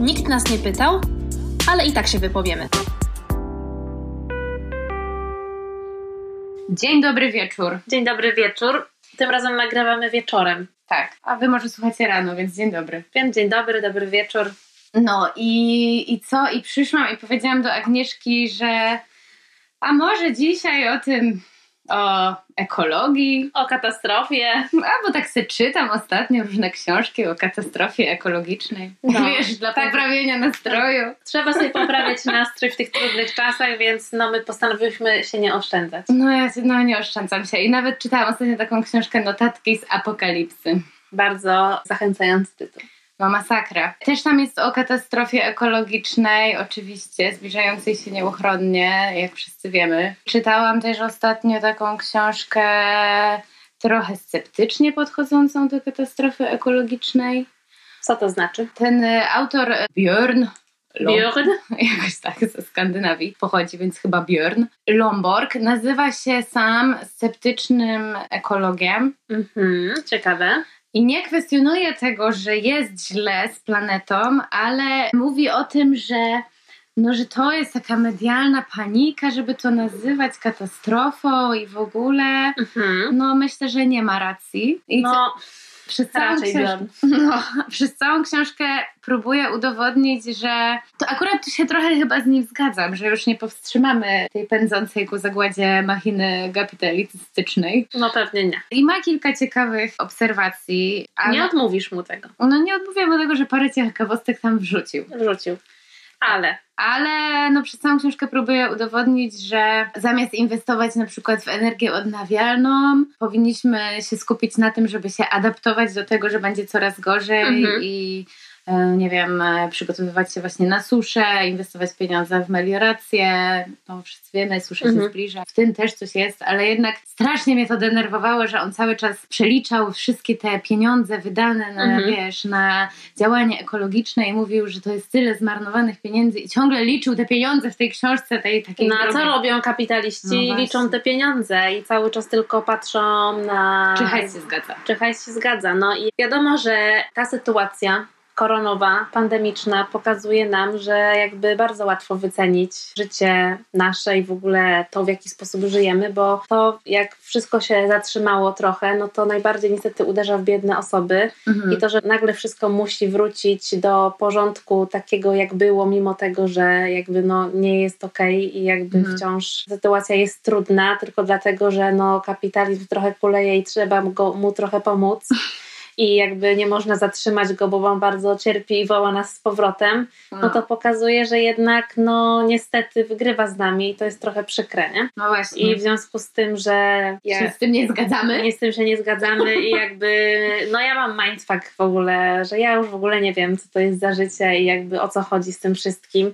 Nikt nas nie pytał, ale i tak się wypowiemy. Dzień dobry wieczór. Dzień dobry wieczór. Tym razem nagrywamy wieczorem. Tak, a wy może słuchacie rano, więc dzień dobry. Więc dzień dobry, dobry wieczór. No i, i co? I przyszłam i powiedziałam do Agnieszki, że a może dzisiaj o tym, o ekologii, O katastrofie. albo tak se czytam ostatnio różne książki o katastrofie ekologicznej. No, Wiesz, dla tak. poprawienia nastroju. Trzeba sobie poprawiać nastrój w tych trudnych czasach, więc no my postanowiłyśmy się nie oszczędzać. No ja się- no, nie oszczędzam się. I nawet czytałam ostatnio taką książkę Notatki z apokalipsy. Bardzo zachęcający tytuł. No masakra. Też tam jest o katastrofie ekologicznej, oczywiście, zbliżającej się nieuchronnie, jak wszyscy wiemy. Czytałam też ostatnio taką książkę trochę sceptycznie podchodzącą do katastrofy ekologicznej. Co to znaczy? Ten e, autor e, Björn Björn? jakoś tak ze Skandynawii pochodzi, więc chyba Björn Lomborg nazywa się sam sceptycznym ekologiem. Mhm, ciekawe. I nie kwestionuje tego, że jest źle z planetą, ale mówi o tym, że, no, że to jest taka medialna panika, żeby to nazywać katastrofą i w ogóle. Mhm. No myślę, że nie ma racji. I No, przez całą, raczej książkę, no, przez całą książkę próbuję udowodnić, że to akurat tu się trochę chyba z nim zgadzam, że już nie powstrzymamy tej pędzącej ku zagładzie machiny kapitalistycznej. no pewnie nie. I ma kilka ciekawych obserwacji, ale Nie odmówisz mu tego. no nie odmówię mu tego, że parę ciekawostek tam wrzucił. Wrzucił. Ale Ale no przez całą książkę próbuję udowodnić, że zamiast inwestować na przykład w energię odnawialną, powinniśmy się skupić na tym, żeby się adaptować do tego, że będzie coraz gorzej Mhm. i nie wiem, e, przygotowywać się właśnie na suszę, inwestować pieniądze w meliorację. No wszyscy wiemy, susza Mhm. się zbliża. W tym też coś jest, ale jednak strasznie mnie to denerwowało, że on cały czas przeliczał wszystkie te pieniądze wydane na, Mhm. wiesz, na działanie ekologiczne i mówił, że to jest tyle zmarnowanych pieniędzy i ciągle liczył te pieniądze w tej książce tej takiej no a co robią kapitaliści? No. Liczą te pieniądze i cały czas tylko patrzą na... Czy hajs się zgadza? Czy hajs się zgadza. No i wiadomo, że ta sytuacja koronowa, pandemiczna pokazuje nam, że jakby bardzo łatwo wycenić życie nasze i w ogóle to, w jaki sposób żyjemy, bo to jak wszystko się zatrzymało trochę, no to najbardziej niestety uderza w biedne osoby Mhm. i to, że nagle wszystko musi wrócić do porządku takiego, jak było, mimo tego, że jakby no nie jest okej i jakby Mhm. wciąż sytuacja jest trudna, tylko dlatego, że no kapitalizm trochę kuleje i trzeba mu, go, mu trochę pomóc. I jakby nie można zatrzymać go, bo on bardzo cierpi i woła nas z powrotem, no to pokazuje, że jednak no niestety wygrywa z nami i to jest trochę przykre, nie? no właśnie. I w związku z tym, że się z tym nie zgadzamy. nie z tym się nie zgadzamy i jakby, no ja mam mindfuck w ogóle, że ja już w ogóle nie wiem, co to jest za życie i jakby o co chodzi z tym wszystkim,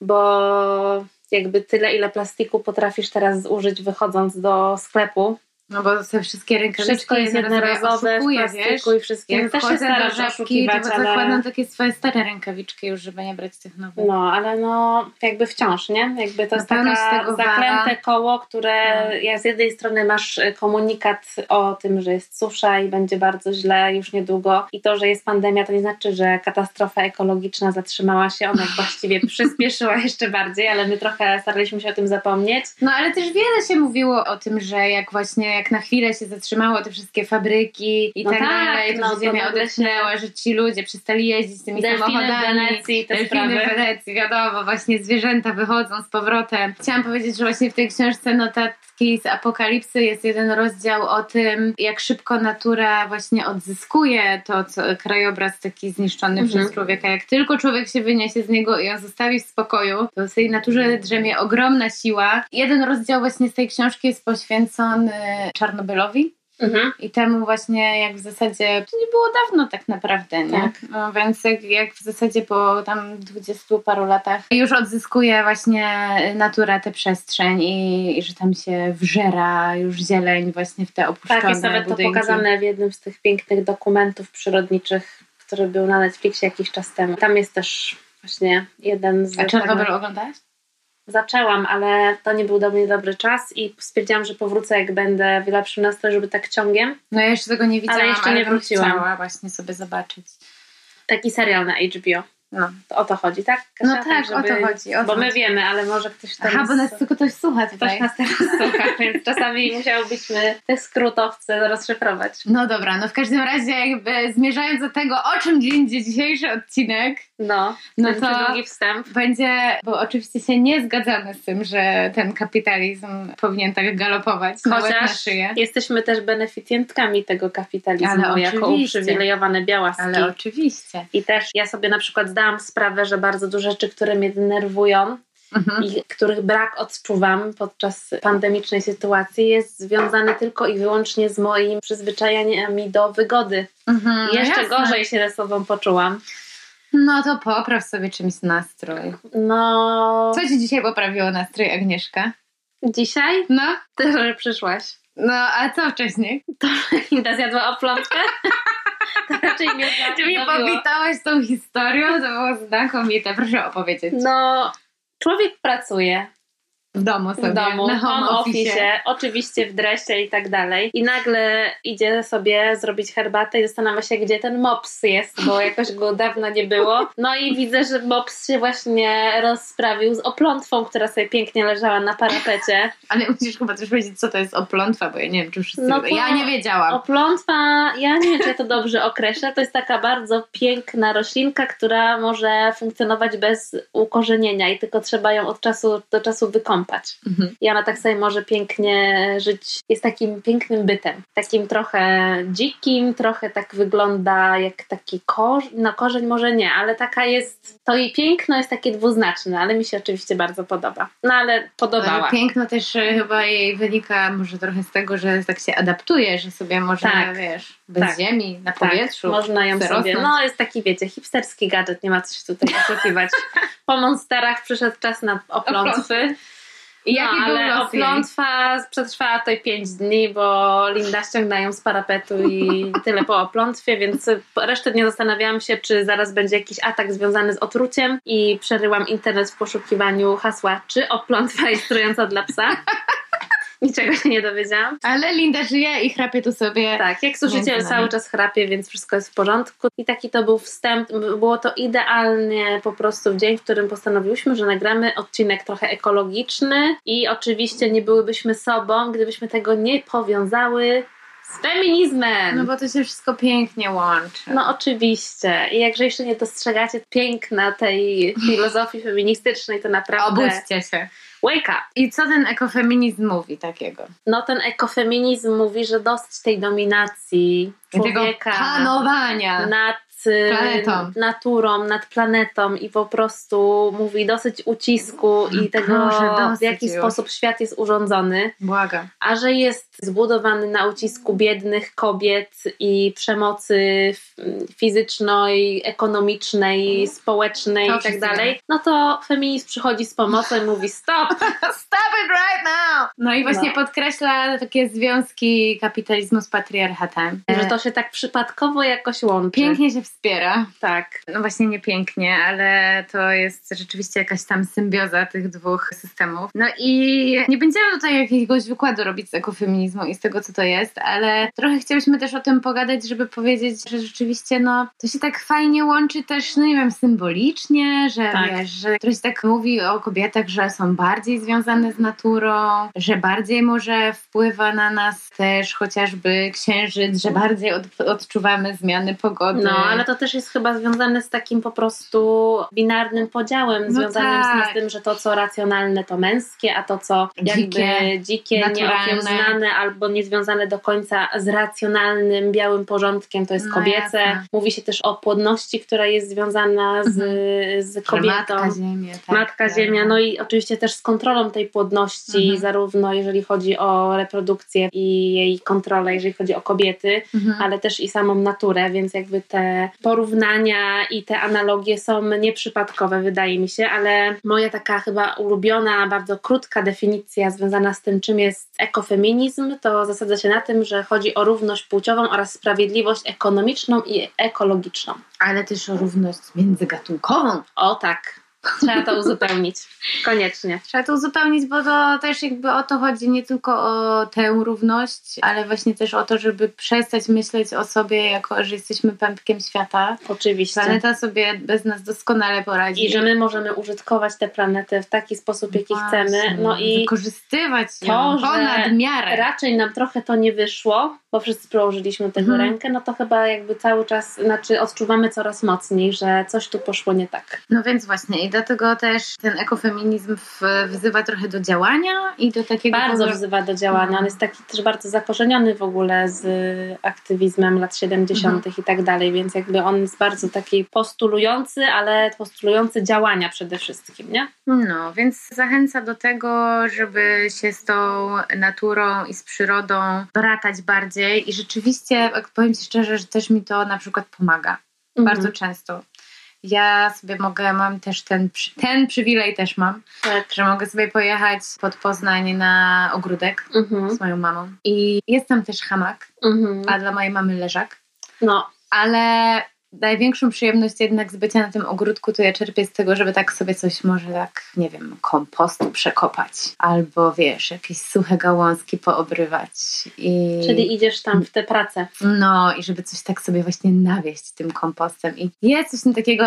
bo jakby tyle, ile plastiku potrafisz teraz zużyć wychodząc do sklepu. No bo te wszystkie rękawiczki Wszystko jest jednorazowe w oszukuję, plastiku i wszystkim. Jak też się starasz żabki, to ale... zakładam takie swoje stare rękawiczki już, żeby nie brać tych nowych. No, ale no jakby wciąż, nie? Jakby to jest taka zaklęte koło, które No. ja z jednej strony masz y, komunikat o tym, że jest susza i będzie bardzo źle już niedługo i to, że jest pandemia, to nie znaczy, że katastrofa ekologiczna zatrzymała się, ona właściwie przyspieszyła jeszcze bardziej, ale my trochę staraliśmy się o tym zapomnieć. No ale też wiele się mówiło o tym, że jak właśnie, jak na chwilę się zatrzymało te wszystkie fabryki i No tak, tak, dalej, to no że to ziemia nagle odetchnęła, że ci ludzie przestali jeździć tymi Delfiny w samochodami. Wenecji, te Delfiny sprawy. w Wenecji, wiadomo, właśnie zwierzęta wychodzą z powrotem. Chciałam powiedzieć, że właśnie w tej książce Notatki z Apokalipsy jest jeden rozdział o tym, jak szybko natura właśnie odzyskuje to, co krajobraz taki zniszczony Mhm. przez człowieka. Jak tylko człowiek się wyniesie z niego i ją zostawi w spokoju, to w tej naturze drzemie ogromna siła. Jeden rozdział właśnie z tej książki jest poświęcony Czarnobylowi. Mhm. I temu właśnie jak w zasadzie to nie było dawno tak naprawdę, nie? Tak. No, więc jak, jak w zasadzie po tam dwudziestu paru latach już odzyskuje właśnie natura tę przestrzeń i, i że tam się wżera już zieleń właśnie w te opuszczone Tak, jest nawet to budynki. pokazane w jednym z tych pięknych dokumentów przyrodniczych, który był na Netflixie jakiś czas temu. Tam jest też właśnie jeden z... A Czarnobyl oglądałaś? Zaczęłam, ale to nie był do mnie dobry czas i stwierdziłam, że powrócę jak będę w lepszym nastroju, żeby tak ciągiem. No ja jeszcze tego nie widziałam, Ale jeszcze nie wróciłam. chciała właśnie sobie zobaczyć. Taki serial na HBO. No. To o to chodzi, tak? Kasia? No tak, żeby... o to chodzi. O bo my wiemy, ale może ktoś tam... Aha, bo nas tylko ktoś słucha tutaj. Ktoś nas teraz słucha, więc czasami musiałybyśmy te skrótowce rozszyfrować. No dobra, no w każdym razie jakby zmierzając do tego, o czym będzie dzisiejszy odcinek, no, no to długi wstęp. Będzie, bo oczywiście się nie zgadzamy z tym, że ten kapitalizm powinien tak galopować Chociaż na szyję. jesteśmy też beneficjentkami tego kapitalizmu ale jako uprzywilejowane białaski. Ale oczywiście. I też ja sobie na przykład zdałam sprawę, że bardzo dużo rzeczy, które mnie denerwują, Mhm. i których brak odczuwam podczas pandemicznej sytuacji, jest związany tylko i wyłącznie z moim przyzwyczajeniami do wygody. Mhm, I jeszcze jasne. gorzej się ze sobą poczułam. No to popraw sobie czymś nastrój. No. Co ci dzisiaj poprawiło nastrój, Agnieszka? Dzisiaj? No. Ty, że przyszłaś. No, a co wcześniej? To Linda zjadła oplątkę? to raczej mnie Ty mnie powitałaś tą historią, to było znakomite. Proszę opowiedzieć. No, człowiek pracuje, w domu sobie, w domu, na home, home office. office, oczywiście w dresie i tak dalej. I nagle idzie sobie zrobić herbatę i zastanawia się, gdzie ten mops jest, bo jakoś go dawno nie było. No i widzę, że mops się właśnie rozprawił z oplątwą, która sobie pięknie leżała na parapecie. Ale musisz chyba też powiedzieć, co to jest oplątwa, bo ja nie wiem, czy wszyscy... No ja nie wiedziałam. Oplątwa, ja nie wiem, czy ja to dobrze określę, to jest taka bardzo piękna roślinka, która może funkcjonować bez ukorzenienia i tylko trzeba ją od czasu do czasu wykąpać kąpać. Mhm. I ona tak sobie może pięknie żyć, jest takim pięknym bytem. Takim trochę dzikim, trochę tak wygląda jak taki korzeń, no korzeń może nie, ale taka jest, to jej piękno jest takie dwuznaczne, ale mi się oczywiście bardzo podoba. No ale podobała. piękno też e, chyba jej wynika może trochę z tego, że tak się adaptuje, że sobie można, tak. wiesz, bez tak. ziemi, na tak. powietrzu. Można ją sobie, no jest taki wiecie, hipsterski gadżet, nie ma coś tutaj oszukiwać. po monsterach przyszedł czas na oplątwy. I no, ale oplątwa przetrwała tutaj 5 dni, bo Linda ściągnęła ją z parapetu i tyle po oplątwie, więc resztę dnia zastanawiałam się, czy zaraz będzie jakiś atak związany z otruciem i przeryłam internet w poszukiwaniu hasła, czy oplątwa jest trująca dla psa. Niczego się nie dowiedziałam. Ale Linda żyje i chrapie tu sobie. Tak, jak słyszycie, cały czas chrapie, więc wszystko jest w porządku. I taki to był wstęp. Było to idealnie po prostu w dzień, w którym postanowiłyśmy, że nagramy odcinek trochę ekologiczny i oczywiście nie byłybyśmy sobą, gdybyśmy tego nie powiązały z feminizmem. No bo to się wszystko pięknie łączy. No oczywiście. I jakże jeszcze nie dostrzegacie piękna tej filozofii feministycznej, to naprawdę... Obudźcie się. Wake up! I co ten ekofeminizm mówi takiego? No ten ekofeminizm mówi, że dosyć tej dominacji człowieka. Tego panowania nad planetą. naturą, nad planetą i po prostu mówi dosyć ucisku i tego, w jaki już. sposób świat jest urządzony. Błaga. A że jest zbudowany na ucisku biednych kobiet i przemocy fizycznej, ekonomicznej, społecznej i tak dalej, no to feminizm przychodzi z pomocą i mówi stop! stop it right now! No i właśnie no. podkreśla takie związki kapitalizmu z patriarchatem. Że to się tak przypadkowo jakoś łączy. Pięknie się wspiera. Tak. No właśnie nie pięknie, ale to jest rzeczywiście jakaś tam symbioza tych dwóch systemów. No i nie będziemy tutaj jakiegoś wykładu robić z ekofeminizmu i z tego, co to jest, ale trochę chcielibyśmy też o tym pogadać, żeby powiedzieć, że rzeczywiście no, to się tak fajnie łączy też, no nie wiem, symbolicznie, że tak. wiesz, że ktoś tak mówi o kobietach, że są bardziej związane z naturą, że bardziej może wpływa na nas też chociażby księżyc, że bardziej od, odczuwamy zmiany pogody. No, ale to też jest chyba związane z takim po prostu binarnym podziałem, no związanym tak. z tym, że to co racjonalne to męskie, a to co jakby dzikie, dzikie nieokiełznane albo niezwiązane do końca z racjonalnym, białym porządkiem to jest no kobiece. Jasne. Mówi się też o płodności, która jest związana z, mhm. z kobietą. Matka Ziemia. Tak, Matka tak. Ziemia, no i oczywiście też z kontrolą tej płodności, mhm. zarówno jeżeli chodzi o reprodukcję i jej kontrolę, jeżeli chodzi o kobiety, mhm. ale też i samą naturę, więc jakby te porównania i te analogie są nieprzypadkowe, wydaje mi się, ale moja taka chyba ulubiona, bardzo krótka definicja związana z tym, czym jest ekofeminizm, to zasadza się na tym, że chodzi o równość płciową oraz sprawiedliwość ekonomiczną i ekologiczną. Ale też o równość międzygatunkową. O tak. Trzeba to uzupełnić. Koniecznie. Trzeba to uzupełnić, bo to też jakby o to chodzi nie tylko o tę równość, ale właśnie też o to, żeby przestać myśleć o sobie jako, że jesteśmy pępkiem świata. Oczywiście. Planeta sobie bez nas doskonale poradzi. I że my możemy użytkować tę planetę w taki sposób, jaki Właśnie. chcemy. No i Wykorzystywać ją to, ponad miarę. raczej nam trochę to nie wyszło, bo wszyscy położyliśmy do tego Mhm. rękę, no to chyba jakby cały czas, znaczy odczuwamy coraz mocniej, że coś tu poszło nie tak. No więc właśnie dlatego też ten ekofeminizm wzywa trochę do działania i do takiego... Bardzo wzywa do działania. Mhm. On jest taki też bardzo zakorzeniony w ogóle z aktywizmem lat 70. Mhm. i tak dalej, więc jakby on jest bardzo taki postulujący, ale postulujący działania przede wszystkim, nie? No, więc zachęca do tego, żeby się z tą naturą i z przyrodą bratać bardziej i rzeczywiście, powiem Ci szczerze, że też mi to na przykład pomaga. Bardzo Mhm. często. Ja sobie mogę, mam też ten, ten przywilej też mam, Tak. że mogę sobie pojechać pod Poznań na ogródek Mhm. z moją mamą. I jest tam też hamak, Mhm. a dla mojej mamy leżak. No, Ale największą przyjemność jednak z bycia na tym ogródku to ja czerpię z tego, żeby tak sobie coś może tak, nie wiem, kompostu przekopać. Albo wiesz, jakieś suche gałązki poobrywać. I... czyli idziesz tam w tę pracę. No i żeby coś tak sobie właśnie nawieść tym kompostem. I jest coś takiego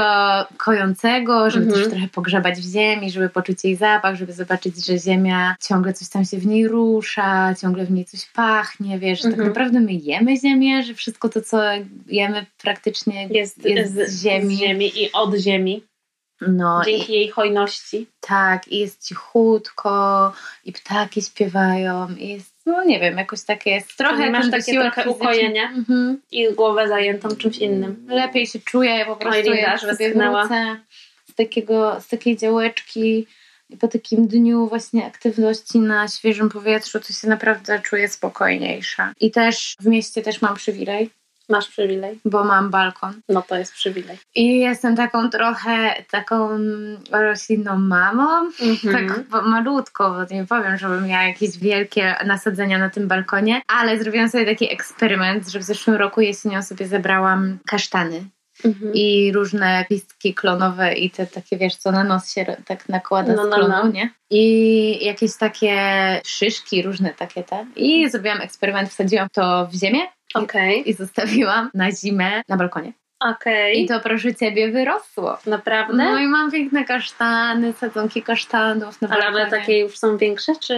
kojącego, żeby Mhm. też trochę pogrzebać w ziemi, żeby poczuć jej zapach, żeby zobaczyć, że ziemia ciągle coś tam się w niej rusza, ciągle w niej coś pachnie, wiesz, że Mhm. tak naprawdę my jemy ziemię, że wszystko to, co jemy praktycznie Jest, Jest z, z ziemi. z ziemi i od ziemi, no i dzięki jej hojności. tak, i jest cichutko, i ptaki śpiewają, i jest, no nie wiem, jakoś takie jest trochę Czyli masz takie trochę ukojenie? Mhm. I głowę zajętą czymś innym. lepiej się czuję, po prostu jak aż sobie wrócę z, takiego, z takiej działeczki i po takim dniu właśnie aktywności na świeżym powietrzu, to się naprawdę czuję spokojniejsza. I też w mieście też mam przywilej, Masz przywilej. bo mam balkon. No to jest przywilej. I jestem taką trochę taką roślinną mamą, Mhm. tak malutko, bo nie powiem, żebym miała jakieś wielkie nasadzenia na tym balkonie, ale zrobiłam sobie taki eksperyment, że w zeszłym roku jesienią sobie zebrałam kasztany Mhm. i różne listki klonowe i te takie, wiesz, co na nos się tak nakłada No, z no, klonu, no. nie? I jakieś takie szyszki, różne takie te. I zrobiłam eksperyment, wsadziłam to w ziemię Okej, i zostawiłam na zimę na balkonie. okej. I to proszę Ciebie wyrosło. Naprawdę? No i mam piękne kasztany, sadzonki kasztanów na Ale one takie już są większe, czy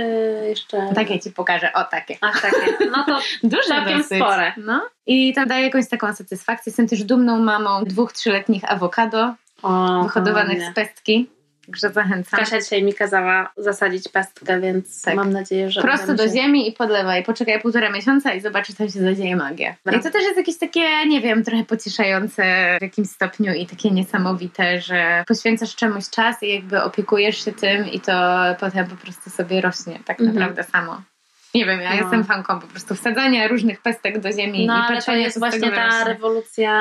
jeszcze... Takie Ci pokażę, o takie. A, takie. No to Duże Całkiem dosyć. spore. No. I to daje jakąś taką satysfakcję. Jestem też dumną mamą dwóch, trzyletnich awokado o, wyhodowanych z pestki. Także zachęcam. Kasia dzisiaj mi kazała zasadzić pestkę, więc Tak. mam nadzieję, że Prosto do się... ziemi i podlewaj. Poczekaj półtora miesiąca i zobaczysz, tam się zadzieje magia. I to też jest jakieś takie, nie wiem, trochę pocieszające w jakimś stopniu i takie niesamowite, że poświęcasz czemuś czas i jakby opiekujesz się tym i to potem po prostu sobie rośnie tak Mhm. naprawdę samo. Nie wiem, ja No. jestem fanką po prostu wsadzania różnych pestek do ziemi No ale to jest właśnie ta rewolucja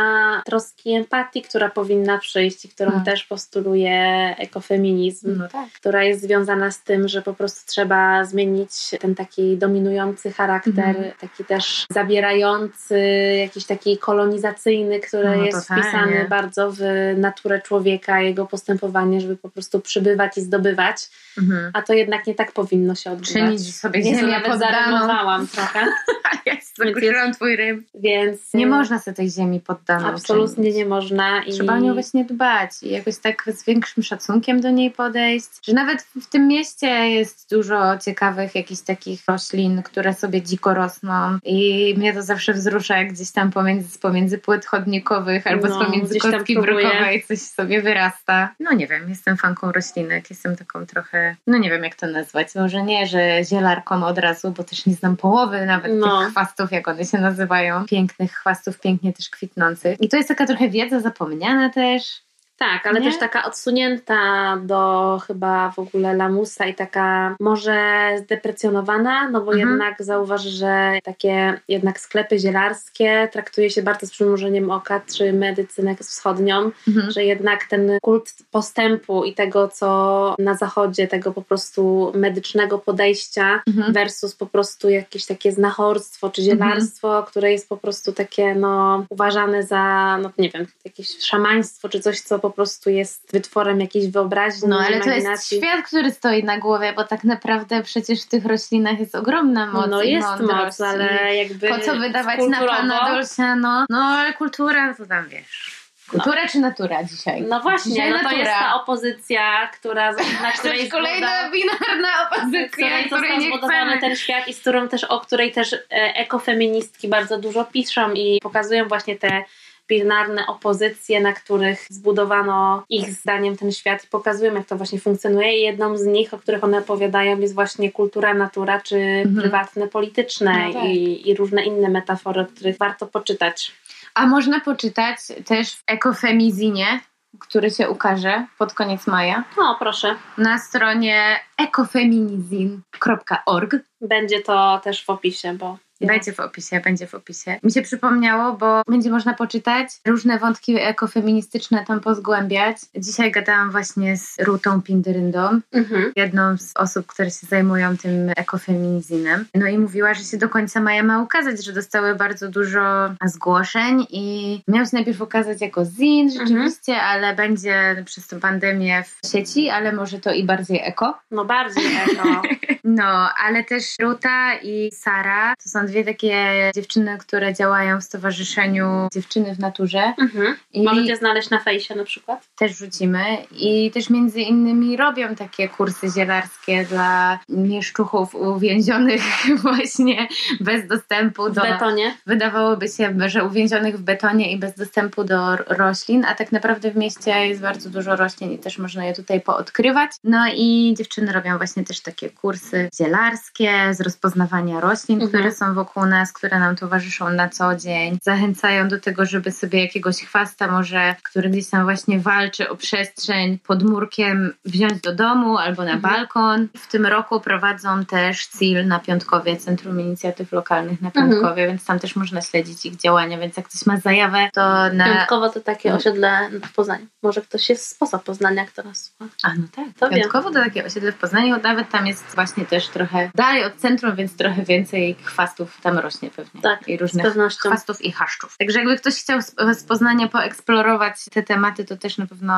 troski i empatii, która powinna przyjść i którą Hmm. też postuluje ekofeminizm. No tak. która jest związana z tym, że po prostu trzeba zmienić ten taki dominujący charakter, Mhm. taki też zabierający, jakiś taki kolonizacyjny, który No, jest totalnie. wpisany bardzo w naturę człowieka, jego postępowanie, żeby po prostu przybywać i zdobywać, Mhm. a to jednak nie tak powinno się odbywać. Czynić sobie ziemię poddaną. trochę, Ja zakurzyłam twój rym. więc Nie y, można sobie tej ziemi poddaną absolutnie czynić. nie można i Trzeba o nią właśnie dbać i jakoś tak z większym szacunkiem do niej podejść. Że nawet w tym mieście jest dużo ciekawych jakichś takich roślin, które sobie dziko rosną i mnie to zawsze wzrusza, jak gdzieś tam pomiędzy, pomiędzy płyt chodnikowych albo No, pomiędzy kostki brukowej coś sobie wyrasta. No nie wiem, jestem fanką roślinek, jestem taką trochę, no nie wiem jak to nazwać, może nie, że zielarką od razu, bo też nie znam połowy nawet No. tych chwastów, jak one się nazywają. Pięknych chwastów, pięknie też kwitnących. I to jest taka trochę wiedza zapomniana też. Tak, ale Nie? też taka odsunięta do chyba w ogóle lamusa i taka może zdeprecjonowana, no bo Mhm. jednak zauważ, że takie jednak sklepy zielarskie traktuje się bardzo z przymrużeniem oka, czy medycynę wschodnią, Mhm. że jednak ten kult postępu i tego, co na zachodzie, tego po prostu medycznego podejścia Mhm. versus po prostu jakieś takie znachorstwo czy zielarstwo, które jest po prostu takie no, uważane za, no nie wiem, jakieś szamaństwo czy coś, co po prostu jest wytworem jakiejś wyobraźni, No ale imaginacji. to jest świat, który stoi na głowie, bo tak naprawdę przecież w tych roślinach jest ogromna moc No i jest mądrość moc, ale jakby Po co wydawać na pana Dolciano? No ale kultura, to tam wiesz. Kultura czy natura dzisiaj? No właśnie, Dzisiaj no to natura. jest ta opozycja, która, na To której jest kolejna zbudowa- binarna opozycja, której której został nie zbudowany chcemy. ten świat i z którą też, o której też e, ekofeministki bardzo dużo piszą i pokazują właśnie te binarne opozycje, na których zbudowano ich zdaniem ten świat i pokazują, jak to właśnie funkcjonuje. I jedną z nich, o których one opowiadają, jest właśnie kultura, natura, czy Mhm. prywatne, polityczne No tak. i, i różne inne metafory, o których warto poczytać. A można poczytać też w ekofemizinie, który się ukaże pod koniec maja, No, proszę. na stronie ekofeminizin.org. Będzie to też w opisie, bo Będzie w opisie, będzie w opisie. Mi się przypomniało, bo będzie można poczytać różne wątki ekofeministyczne tam pozgłębiać. Dzisiaj gadałam właśnie z Rutą Pindyryndą, Mhm. jedną z osób, które się zajmują tym ekofeminizinem. No i mówiła, że się do końca maja ma ukazać, że dostały bardzo dużo zgłoszeń i miał się najpierw ukazać jako zin rzeczywiście, ale będzie przez tę pandemię w sieci, ale może to i bardziej eko. no bardziej eko. No, ale też Ruta i Sara to są dwie takie dziewczyny, które działają w Stowarzyszeniu Dziewczyny w Naturze. Mhm. I Możecie znaleźć na fejsie na przykład. też rzucimy. I też między innymi robią takie kursy zielarskie dla mieszczuchów uwięzionych właśnie bez dostępu W do... betonie. Wydawałoby się, że uwięzionych w betonie i bez dostępu do roślin, a tak naprawdę w mieście jest bardzo dużo roślin i też można je tutaj poodkrywać. No i dziewczyny robią właśnie też takie kursy zielarskie z rozpoznawania roślin, Mhm. które są wokół nas, które nam towarzyszą na co dzień. Zachęcają do tego, żeby sobie jakiegoś chwasta może, który gdzieś tam właśnie walczy o przestrzeń pod murkiem wziąć do domu albo na Mhm. balkon. W tym roku prowadzą też CIL na Piątkowie, Centrum Inicjatyw Lokalnych na Mhm. Piątkowie, więc tam też można śledzić ich działania, więc jak ktoś ma zajawę, to na... Piątkowo to takie No. osiedle w Poznaniu. Może ktoś jest spoza Poznania, kto nas słucha. A no tak, To wiem. Piątkowo to takie osiedle w Poznaniu, nawet tam jest właśnie też trochę dalej od centrum, więc trochę więcej chwastów tam rośnie pewnie. Tak, I Z różnych pewnością. chwastów i chaszczów. Także jakby ktoś chciał z, z Poznania poeksplorować te tematy, to też na pewno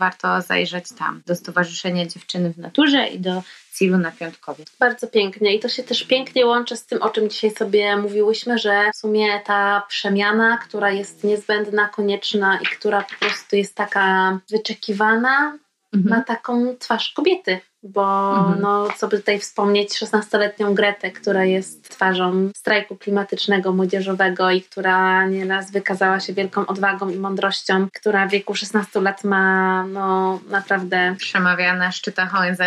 warto zajrzeć tam do Stowarzyszenia Dziewczyny w Naturze i do CIL-u na Piątkowie. Bardzo pięknie i to się też pięknie łączy z tym, o czym dzisiaj sobie mówiłyśmy, że w sumie ta przemiana, która jest niezbędna, konieczna i która po prostu jest taka wyczekiwana, ma taką twarz kobiety. Bo Mhm. no, co by tutaj wspomnieć, 16-letnią Gretę, która jest twarzą strajku klimatycznego młodzieżowego i która nieraz wykazała się wielką odwagą i mądrością, która w wieku 16 lat ma no, naprawdę Przemawia na szczytach ONZ.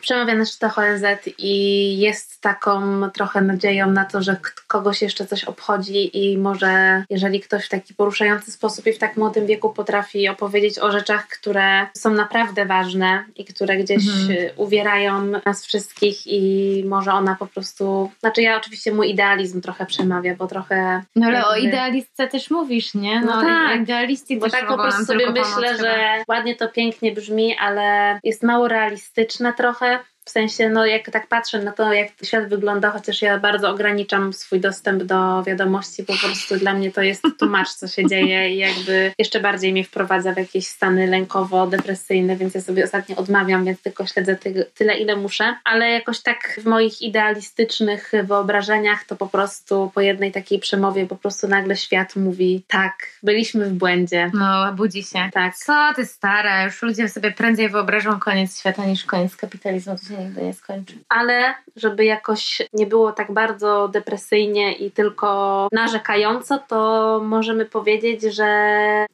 Przemawia na szczytach ONZ i jest taką trochę nadzieją na to, że kogoś jeszcze coś obchodzi i może jeżeli ktoś w taki poruszający sposób i w tak młodym wieku potrafi opowiedzieć o rzeczach, które są naprawdę ważne i które gdzieś Mhm. y, uwierają nas wszystkich i może ona po prostu, znaczy ja oczywiście mój idealizm trochę przemawia, bo trochę No ale o Jakby- idealistce też mówisz, nie? No tak. Idealiści Bo tak po prostu sobie myślę, chyba. że ładnie to pięknie brzmi, ale jest mało realistyczne trochę. W sensie, no jak tak patrzę na to, jak świat wygląda, chociaż ja bardzo ograniczam swój dostęp do wiadomości, bo po prostu dla mnie to jest tłumacz, co się dzieje i jakby jeszcze bardziej mnie wprowadza w jakieś stany lękowo-depresyjne, więc ja sobie ostatnio odmawiam, więc tylko śledzę ty- tyle, ile muszę. Ale jakoś tak w moich idealistycznych wyobrażeniach to po prostu po jednej takiej przemowie po prostu nagle świat mówi tak, byliśmy w błędzie. No, budzi się. Tak. Co ty stara, już ludzie sobie prędzej wyobrażą koniec świata niż koniec kapitalizmu, się nigdy nie skończy. ale żeby jakoś nie było tak bardzo depresyjnie i tylko narzekająco, to możemy powiedzieć, że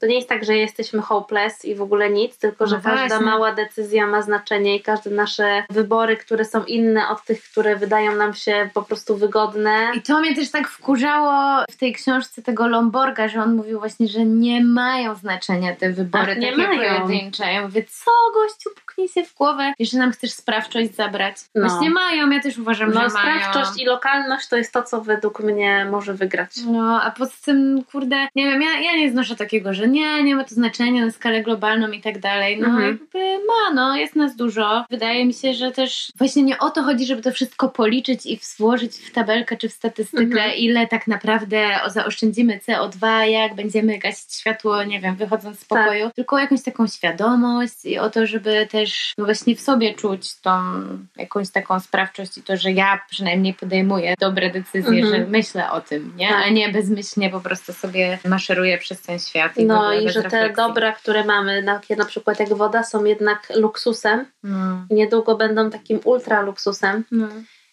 to nie jest tak, że jesteśmy hopeless i w ogóle nic, tylko że No każda mała decyzja ma znaczenie i każde nasze wybory, które są inne od tych, które wydają nam się po prostu wygodne. I to mnie też tak wkurzało w tej książce tego Lomborga, że on mówił właśnie, że nie mają znaczenia te wybory Tak, nie takie mają. pojedyncze. Ja mówię, co gościu, puknij się w głowę, jeszcze nam chcesz sprawczość sprawczość zabrać. No. Właśnie mają, ja też uważam, no, że sprawczość mają. i lokalność to jest to, co według mnie może wygrać. No, a poza tym, kurde, nie wiem, ja, ja nie znoszę takiego, że nie, nie ma to znaczenia na skalę globalną i tak dalej. No Mhm. jakby ma, no, jest nas dużo. Wydaje mi się, że też właśnie nie o to chodzi, żeby to wszystko policzyć i włożyć w tabelkę czy w statystykę, Mhm. ile tak naprawdę zaoszczędzimy CO2, jak będziemy gasić światło, nie wiem, wychodząc z Tak. pokoju, tylko o jakąś taką świadomość i o to, żeby też no właśnie w sobie czuć tą jakąś taką sprawczość i to, że ja przynajmniej podejmuję dobre decyzje, Mhm. że myślę o tym, nie? Tak. A nie bezmyślnie po prostu sobie maszeruję przez ten świat. I No i że te refleksji. dobra, które mamy, takie na przykład jak woda, są jednak luksusem. I niedługo będą takim ultra luksusem. No.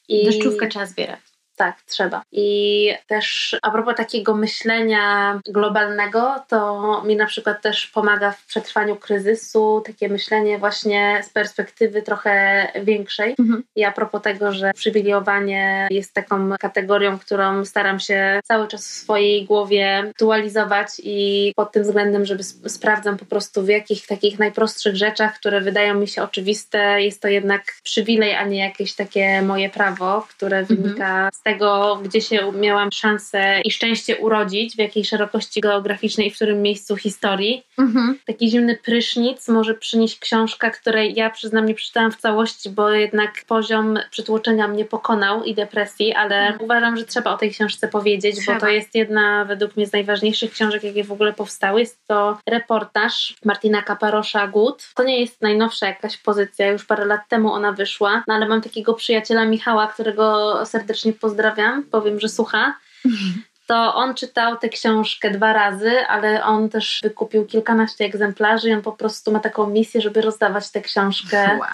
I Deszczówkę trzeba zbierać. Tak, trzeba. I też a propos takiego myślenia globalnego, to mi na przykład też pomaga w przetrwaniu kryzysu takie myślenie właśnie z perspektywy trochę większej. Mhm. I a propos tego, że przywilejowanie jest taką kategorią, którą staram się cały czas w swojej głowie aktualizować i pod tym względem, żeby sp- sprawdzam po prostu w jakich takich najprostszych rzeczach, które wydają mi się oczywiste, jest to jednak przywilej, a nie jakieś takie moje prawo, które Mhm. wynika z tego, gdzie się miałam szansę i szczęście urodzić, w jakiej szerokości geograficznej i w którym miejscu historii. Mhm. Taki zimny prysznic może przynieść książka, której ja przyznam nie przeczytałam w całości, bo jednak poziom przytłoczenia mnie pokonał i depresji, ale Mhm. uważam, że trzeba o tej książce powiedzieć, Trzeba. bo to jest jedna według mnie z najważniejszych książek, jakie w ogóle powstały. Jest to reportaż Martina Kaparosza Gut. To nie jest najnowsza jakaś pozycja, już parę lat temu ona wyszła, no ale mam takiego przyjaciela Michała, którego serdecznie pozdrawiam, powiem, że słucha to on czytał tę książkę dwa razy, ale on też wykupił kilkanaście egzemplarzy i on po prostu ma taką misję, żeby rozdawać tę książkę Wow.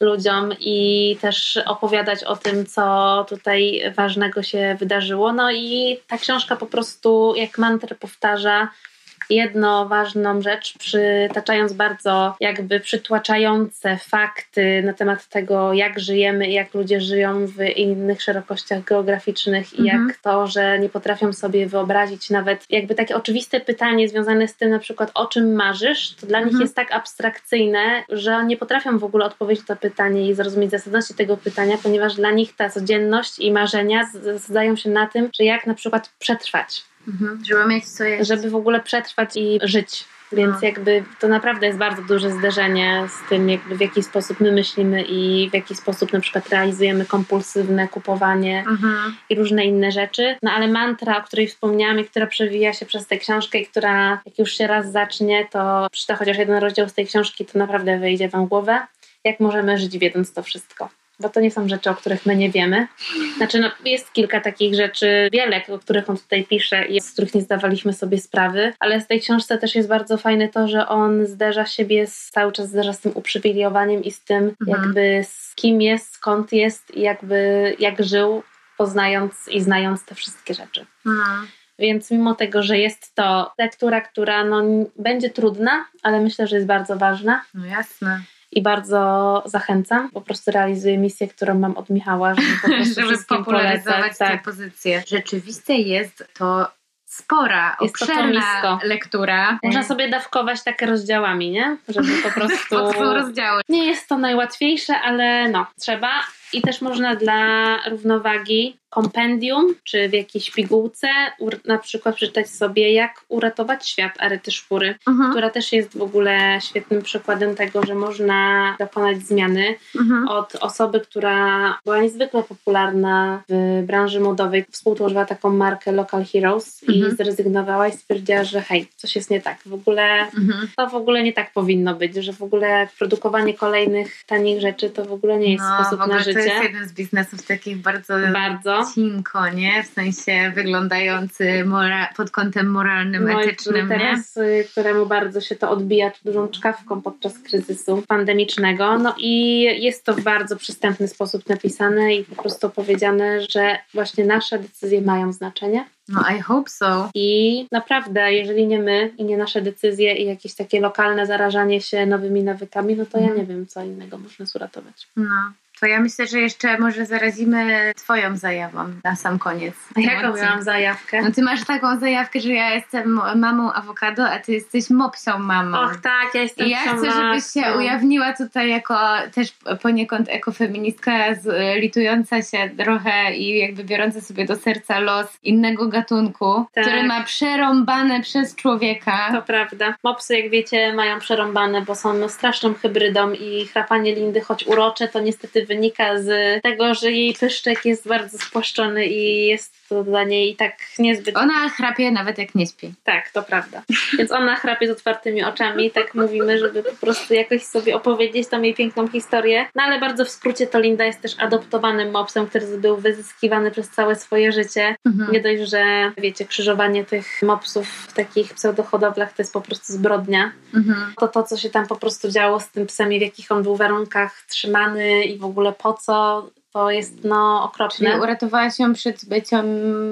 ludziom i też opowiadać o tym, co tutaj ważnego się wydarzyło. No i ta książka po prostu jak mantrę powtarza jedną ważną rzecz, przytaczając bardzo jakby przytłaczające fakty na temat tego, jak żyjemy i jak ludzie żyją w innych szerokościach geograficznych i Mhm. jak to, że nie potrafią sobie wyobrazić nawet jakby takie oczywiste pytanie związane z tym na przykład o czym marzysz, to dla nich Mhm. jest tak abstrakcyjne, że nie potrafią w ogóle odpowiedzieć na to pytanie i zrozumieć zasadności tego pytania, ponieważ dla nich ta codzienność i marzenia zdają się na tym, że jak na przykład przetrwać, Mhm. Żeby mieć co jeść. żeby w ogóle przetrwać i żyć. Więc No. jakby to naprawdę jest bardzo duże zderzenie z tym, jakby w jaki sposób my myślimy i w jaki sposób na przykład realizujemy kompulsywne kupowanie Mhm. i różne inne rzeczy. No ale mantra, o której wspomniałam i która przewija się przez tę książkę i która jak już się raz zacznie, to przeczyta chociaż jeden rozdział z tej książki, to naprawdę wejdzie wam głowę, jak możemy żyć wiedząc to wszystko. Bo to nie są rzeczy, o których my nie wiemy. Znaczy, no, jest kilka takich rzeczy, wiele, o których on tutaj pisze i z których nie zdawaliśmy sobie sprawy, ale z tej książce też jest bardzo fajne to, że on zderza siebie, z, cały czas zderza z tym uprzywilejowaniem i z tym, Mhm. jakby z kim jest, skąd jest i jakby jak żył, poznając i znając te wszystkie rzeczy. No. Więc mimo tego, że jest to lektura, która no, będzie trudna, ale myślę, że jest bardzo ważna no jasne. I bardzo zachęcam. Po prostu realizuję misję, którą mam od Michała, żeby po prostu Żeby spopularyzować polecać. tę Tak. pozycję. Rzeczywiście jest to spora, Jest to obszerna tomisko. lektura. Można sobie dawkować takie rozdziałami, nie? Żeby po prostu... To rozdziały. Nie jest to najłatwiejsze, ale no, trzeba. I też można dla równowagi kompendium, czy w jakiejś pigułce na przykład przeczytać sobie, jak uratować świat Aryty Szpury, Mhm. która też jest w ogóle świetnym przykładem tego, że można dokonać zmiany Mhm. od osoby, która była niezwykle popularna w branży modowej, współtworzyła taką markę Local Heroes i Mhm. zrezygnowała i stwierdziła, że hej, coś jest nie tak. W ogóle to w ogóle nie tak powinno być, że w ogóle produkowanie kolejnych tanich rzeczy to w ogóle nie jest No, sposób na to jest jeden z biznesów takich bardzo Bardzo. cinko, nie? W sensie wyglądający mora- pod kątem moralnym, No etycznym, nie? teraz, y, któremu bardzo się to odbija dużą czkawką podczas kryzysu pandemicznego. No i jest to w bardzo przystępny sposób napisane i po prostu powiedziane, że właśnie nasze decyzje mają znaczenie. No I hope so. I naprawdę, jeżeli nie my i nie nasze decyzje i jakieś takie lokalne zarażanie się nowymi nawykami, no to ja Mhm. nie wiem, co innego można zuratować. No. To ja myślę, że jeszcze może zarazimy twoją zajawą na sam koniec. A jaką miałam zajawkę? No ty masz taką zajawkę, że ja jestem mamą awokado, a ty jesteś mopsią mamą. Och tak, ja jestem I ja chcę, żebyś się ujawniła tutaj jako też poniekąd ekofeministka z, litująca się trochę i jakby biorąca sobie do serca los innego gatunku, tak. który ma przerąbane przez człowieka. To prawda. Mopsy, jak wiecie, mają przerąbane, bo są straszną hybrydą i chrapanie Lindy, choć urocze, to niestety wynika z tego, że jej pyszczek jest bardzo spłaszczony i jest to dla niej tak niezbyt... Ona chrapie nawet jak nie śpi. Tak, to prawda. Więc ona chrapie z otwartymi oczami, tak mówimy, żeby po prostu jakoś sobie opowiedzieć tą jej piękną historię. No ale bardzo w skrócie to Linda jest też adoptowanym mopsem, który był wyzyskiwany przez całe swoje życie. Mhm. Nie dość, że wiecie, krzyżowanie tych mopsów w takich pseudohodowlach to jest po prostu zbrodnia. Mhm. To to, co się tam po prostu działo z tym psem i w jakich on był warunkach trzymany i w ogóle po co to jest no okropne. Czyli uratowałaś ją przed byciem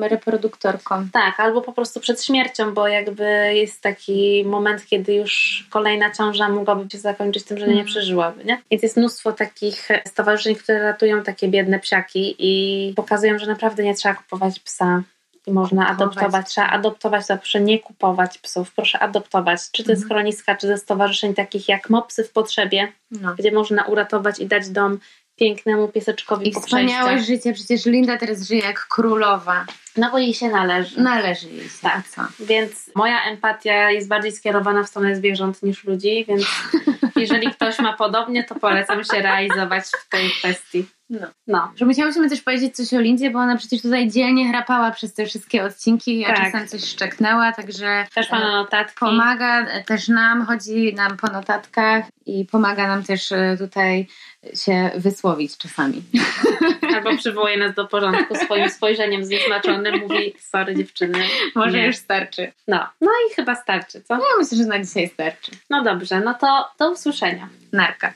reproduktorką. Tak, albo po prostu przed śmiercią, bo jakby jest taki moment, kiedy już kolejna ciąża mogłaby się zakończyć tym, że nie mhm. przeżyłaby, nie? Więc jest mnóstwo takich stowarzyszeń, które ratują takie biedne psiaki i pokazują, że naprawdę nie trzeba kupować psa i można adoptować. Trzeba adoptować, to proszę nie kupować psów, proszę adoptować. Czy to mhm. schroniska, czy ze stowarzyszeń takich jak Mopsy w Potrzebie, no. gdzie można uratować i dać dom pięknemu pieseczkowi I wspaniałe życie, przecież Linda teraz żyje jak królowa. No bo jej się należy. Należy jej się. Tak. Co? Więc moja empatia jest bardziej skierowana w stronę zwierząt niż ludzi, więc jeżeli ktoś ma podobnie, to polecam się realizować w tej kwestii. No. no. Że musiałyśmy też powiedzieć coś o Lindzie, bo ona przecież tutaj dzielnie chrapała przez te wszystkie odcinki, a tak. czasem coś szczeknęła, także też ma e, notatki. pomaga też nam, chodzi nam po notatkach i pomaga nam też e, tutaj się wysłowić czasami. Albo przywołuje nas do porządku swoim spojrzeniem zjednoczonym, mówi sorry dziewczyny. Może nie. już starczy. No, no i chyba starczy, co? Ja myślę, że na dzisiaj starczy. No dobrze, no to do usłyszenia. Narka.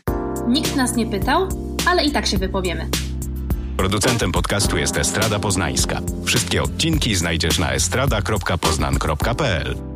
Nikt nas nie pytał, ale i tak się wypowiemy. Producentem podcastu jest Estrada Poznańska. Wszystkie odcinki znajdziesz na estrada.poznan.pl